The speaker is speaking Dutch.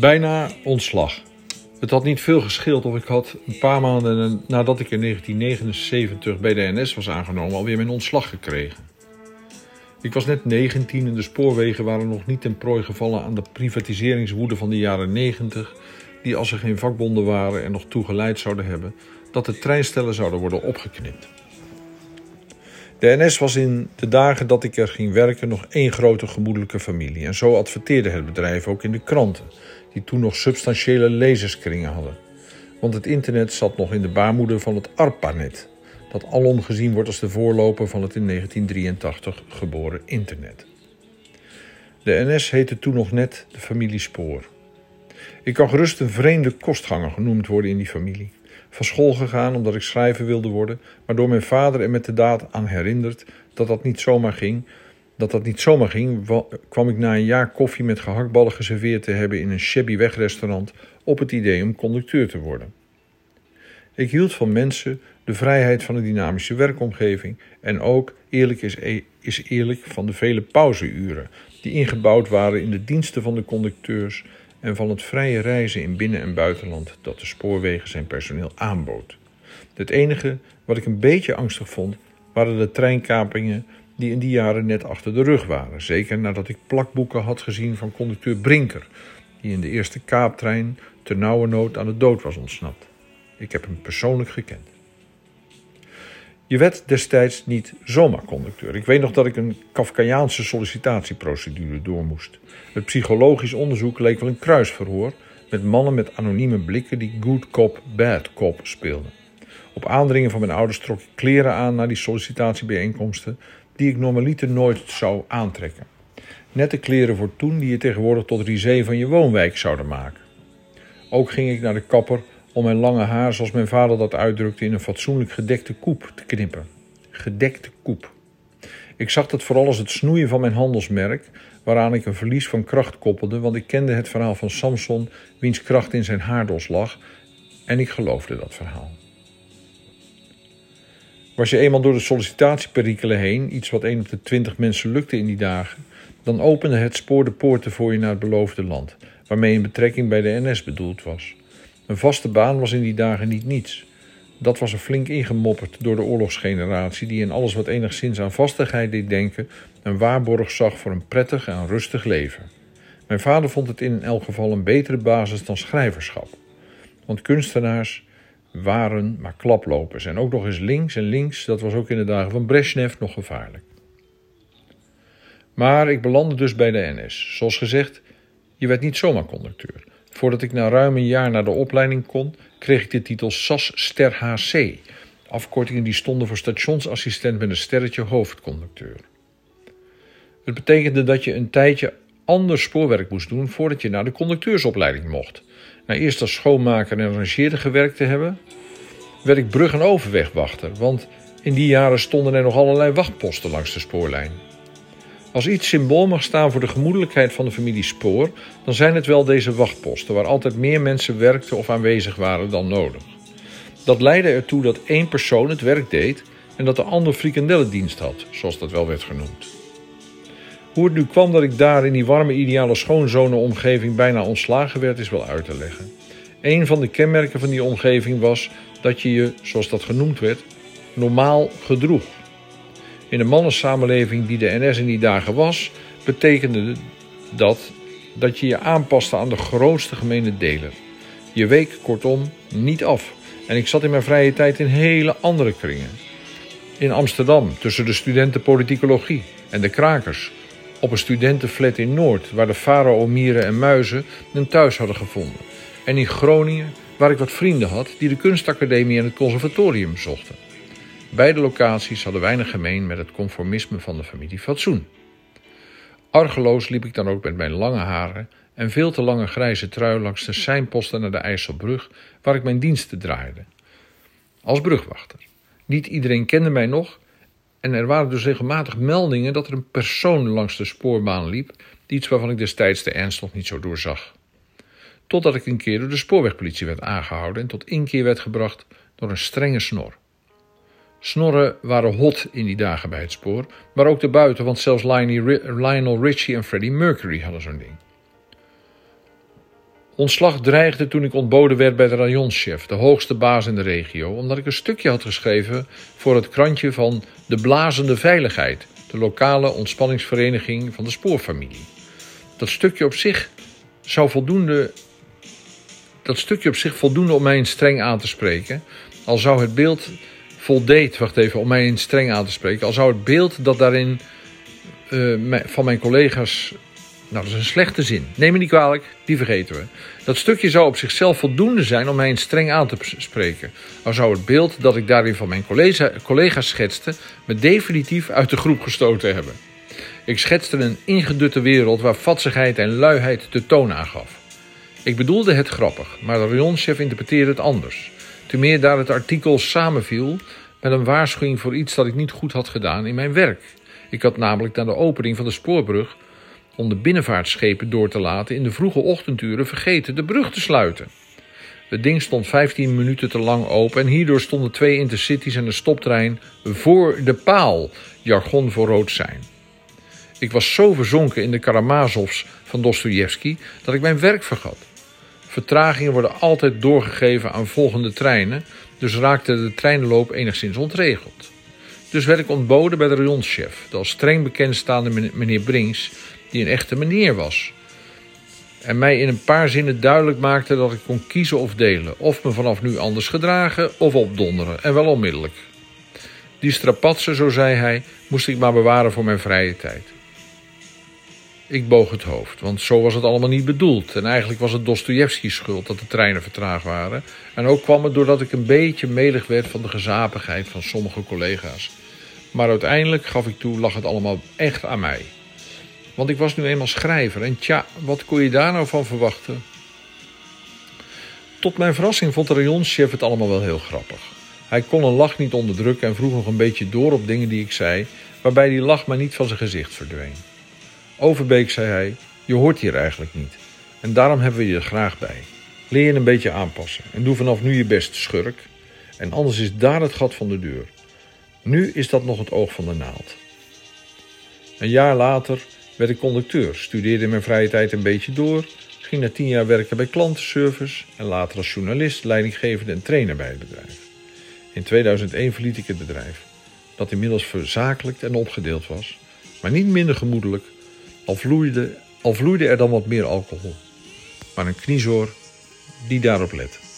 Bijna ontslag. Het had niet veel gescheeld of ik had een paar maanden nadat ik in 1979 bij de NS was aangenomen alweer mijn ontslag gekregen. Ik was net 19 en de spoorwegen waren nog niet ten prooi gevallen aan de privatiseringswoede van de jaren 90, die als er geen vakbonden waren en nog toegeleid zouden hebben, dat de treinstellen zouden worden opgeknipt. De NS was in de dagen dat ik er ging werken nog één grote gemoedelijke familie. En zo adverteerde het bedrijf ook in de kranten, die toen nog substantiële lezerskringen hadden. Want het internet zat nog in de baarmoeder van het ARPANET, dat alom gezien wordt als de voorloper van het in 1983 geboren internet. De NS heette toen nog net de familie Spoor. Ik kan gerust een vreemde kostganger genoemd worden in die familie van school gegaan omdat ik schrijver wilde worden, maar door mijn vader er met de daad aan herinnerd dat dat niet zomaar ging. Dat dat niet zomaar ging, kwam ik na een jaar koffie met gehaktballen geserveerd te hebben in een shabby wegrestaurant op het idee om conducteur te worden. Ik hield van mensen, de vrijheid van een dynamische werkomgeving en ook, eerlijk is, e-, is eerlijk, van de vele pauzeuren die ingebouwd waren in de diensten van de conducteurs en van het vrije reizen in binnen- en buitenland dat de spoorwegen zijn personeel aanbood. Het enige wat ik een beetje angstig vond, waren de treinkapingen die in die jaren net achter de rug waren. Zeker nadat ik plakboeken had gezien van conducteur Brinker, die in de eerste kaaptrein ter nauwe nood aan de dood was ontsnapt. Ik heb hem persoonlijk gekend. Je werd destijds niet zomaar conducteur. Ik weet nog dat ik een Kafkaiaanse sollicitatieprocedure door moest. Het psychologisch onderzoek leek wel een kruisverhoor met mannen met anonieme blikken die good cop, bad cop speelden. Op aandringen van mijn ouders trok ik kleren aan naar die sollicitatiebijeenkomsten die ik normaliter nooit zou aantrekken. Nette kleren voor toen die je tegenwoordig tot risée van je woonwijk zouden maken. Ook ging ik naar de kapper om mijn lange haar, zoals mijn vader dat uitdrukte, in een fatsoenlijk gedekte koep te knippen. Gedekte koep. Ik zag dat vooral als het snoeien van mijn handelsmerk, waaraan ik een verlies van kracht koppelde, want ik kende het verhaal van Samson, wiens kracht in zijn haardos lag, en ik geloofde dat verhaal. Was je eenmaal door de sollicitatieperikelen heen, iets wat één op de twintig mensen lukte in die dagen, dan opende het spoor de poorten voor je naar het beloofde land, waarmee een betrekking bij de NS bedoeld was. Een vaste baan was in die dagen niet niets. Dat was er flink ingemopperd door de oorlogsgeneratie, die in alles wat enigszins aan vastigheid deed denken, een waarborg zag voor een prettig en rustig leven. Mijn vader vond het in elk geval een betere basis dan schrijverschap. Want kunstenaars waren maar klaplopers en ook nog eens links en links, dat was ook in de dagen van Brezhnev nog gevaarlijk. Maar ik belandde dus bij de NS. Zoals gezegd, je werd niet zomaar conducteur. Voordat ik na ruim een jaar naar de opleiding kon, kreeg ik de titel SAS Ster HC. Afkortingen die stonden voor stationsassistent met een sterretje hoofdconducteur. Het betekende dat je een tijdje anders spoorwerk moest doen voordat je naar de conducteursopleiding mocht. Na eerst als schoonmaker en rangeerder gewerkt te hebben, werd ik brug- en overwegwachter, want in die jaren stonden er nog allerlei wachtposten langs de spoorlijn. Als iets symbool mag staan voor de gemoedelijkheid van de familie Spoor, dan zijn het wel deze wachtposten, waar altijd meer mensen werkten of aanwezig waren dan nodig. Dat leidde ertoe dat één persoon het werk deed en dat de ander frikandellendienst had, zoals dat wel werd genoemd. Hoe het nu kwam dat ik daar in die warme ideale schoonzonenomgeving bijna ontslagen werd, is wel uit te leggen. Een van de kenmerken van die omgeving was dat je je, zoals dat genoemd werd, normaal gedroeg. In de mannensamenleving die de NS in die dagen was, betekende dat dat je je aanpaste aan de grootste gemene deler. Je week kortom niet af. En ik zat in mijn vrije tijd in hele andere kringen. In Amsterdam, tussen de studenten politicologie en de krakers. Op een studentenflat in Noord, waar de farao-mieren en muizen een thuis hadden gevonden. En in Groningen, waar ik wat vrienden had die de kunstacademie en het conservatorium zochten. Beide locaties hadden weinig gemeen met het conformisme van de familie Fatsoen. Argeloos liep ik dan ook met mijn lange haren en veel te lange grijze trui langs de seinposten naar de IJsselbrug, waar ik mijn diensten draaide. Als brugwachter. Niet iedereen kende mij nog, en er waren dus regelmatig meldingen dat er een persoon langs de spoorbaan liep, iets waarvan ik destijds de ernst nog niet zo doorzag. Totdat ik een keer door de spoorwegpolitie werd aangehouden en tot inkeer werd gebracht door een strenge snor. Snorren waren hot in die dagen bij het spoor, maar ook daarbuiten, want zelfs Lionel Richie en Freddie Mercury hadden zo'n ding. Ontslag dreigde toen ik ontboden werd bij de rayonchef, de hoogste baas in de regio, omdat ik een stukje had geschreven voor het krantje van De Blazende Veiligheid, de lokale ontspanningsvereniging van de spoorfamilie. Dat stukje op zich zou voldoende. Dat stukje op zich voldoende om mij streng aan te spreken. Al zou het beeld voldeed, wacht even, om mij in streng aan te spreken. Al zou het beeld dat daarin uh, van mijn collega's nou, dat is een slechte zin. Neem me niet kwalijk, die vergeten we. Dat stukje zou op zichzelf voldoende zijn om mij in streng aan te spreken. Al zou het beeld dat ik daarin van mijn collega's schetste me definitief uit de groep gestoten hebben. Ik schetste een ingedutte wereld waar vatsigheid en luiheid de toon aangaf. Ik bedoelde het grappig, maar de rayonchef interpreteerde het anders. Ten meer daar het artikel samenviel met een waarschuwing voor iets dat ik niet goed had gedaan in mijn werk. Ik had namelijk na de opening van de spoorbrug om de binnenvaartschepen door te laten in de vroege ochtenduren vergeten de brug te sluiten. Het ding stond 15 minuten te lang open en hierdoor stonden twee intercities en een stoptrein voor de paal, jargon voor rood zijn. Ik was zo verzonken in de Karamazovs van Dostojevski dat ik mijn werk vergat. Vertragingen worden altijd doorgegeven aan volgende treinen, dus raakte de treinloop enigszins ontregeld. Dus werd ik ontboden bij de rayonchef, de als streng bekendstaande meneer Brinks, die een echte meneer was. En mij in een paar zinnen duidelijk maakte dat ik kon kiezen of delen, of me vanaf nu anders gedragen of opdonderen, en wel onmiddellijk. Die strapatsen, zo zei hij, moest ik maar bewaren voor mijn vrije tijd. Ik boog het hoofd, want zo was het allemaal niet bedoeld. En eigenlijk was het Dostojevski's schuld dat de treinen vertraagd waren. En ook kwam het doordat ik een beetje melig werd van de gezapigheid van sommige collega's. Maar uiteindelijk, gaf ik toe, lag het allemaal echt aan mij. Want ik was nu eenmaal schrijver en tja, wat kon je daar nou van verwachten? Tot mijn verrassing vond de rayonchef het allemaal wel heel grappig. Hij kon een lach niet onderdrukken en vroeg nog een beetje door op dingen die ik zei, waarbij die lach maar niet van zijn gezicht verdween. Overbeek, zei hij, je hoort hier eigenlijk niet. En daarom hebben we je er graag bij. Leer je een beetje aanpassen en doe vanaf nu je best, schurk. En anders is daar het gat van de deur. Nu is dat nog het oog van de naald. Een jaar later werd ik conducteur, studeerde in mijn vrije tijd een beetje door, ging na tien jaar werken bij klantenservice en later als journalist, leidinggevende en trainer bij het bedrijf. In 2001 verliet ik het bedrijf, dat inmiddels verzakelijkt en opgedeeld was, maar niet minder gemoedelijk, al vloeide, al vloeide er dan wat meer alcohol. Maar een kniezoor die daarop let.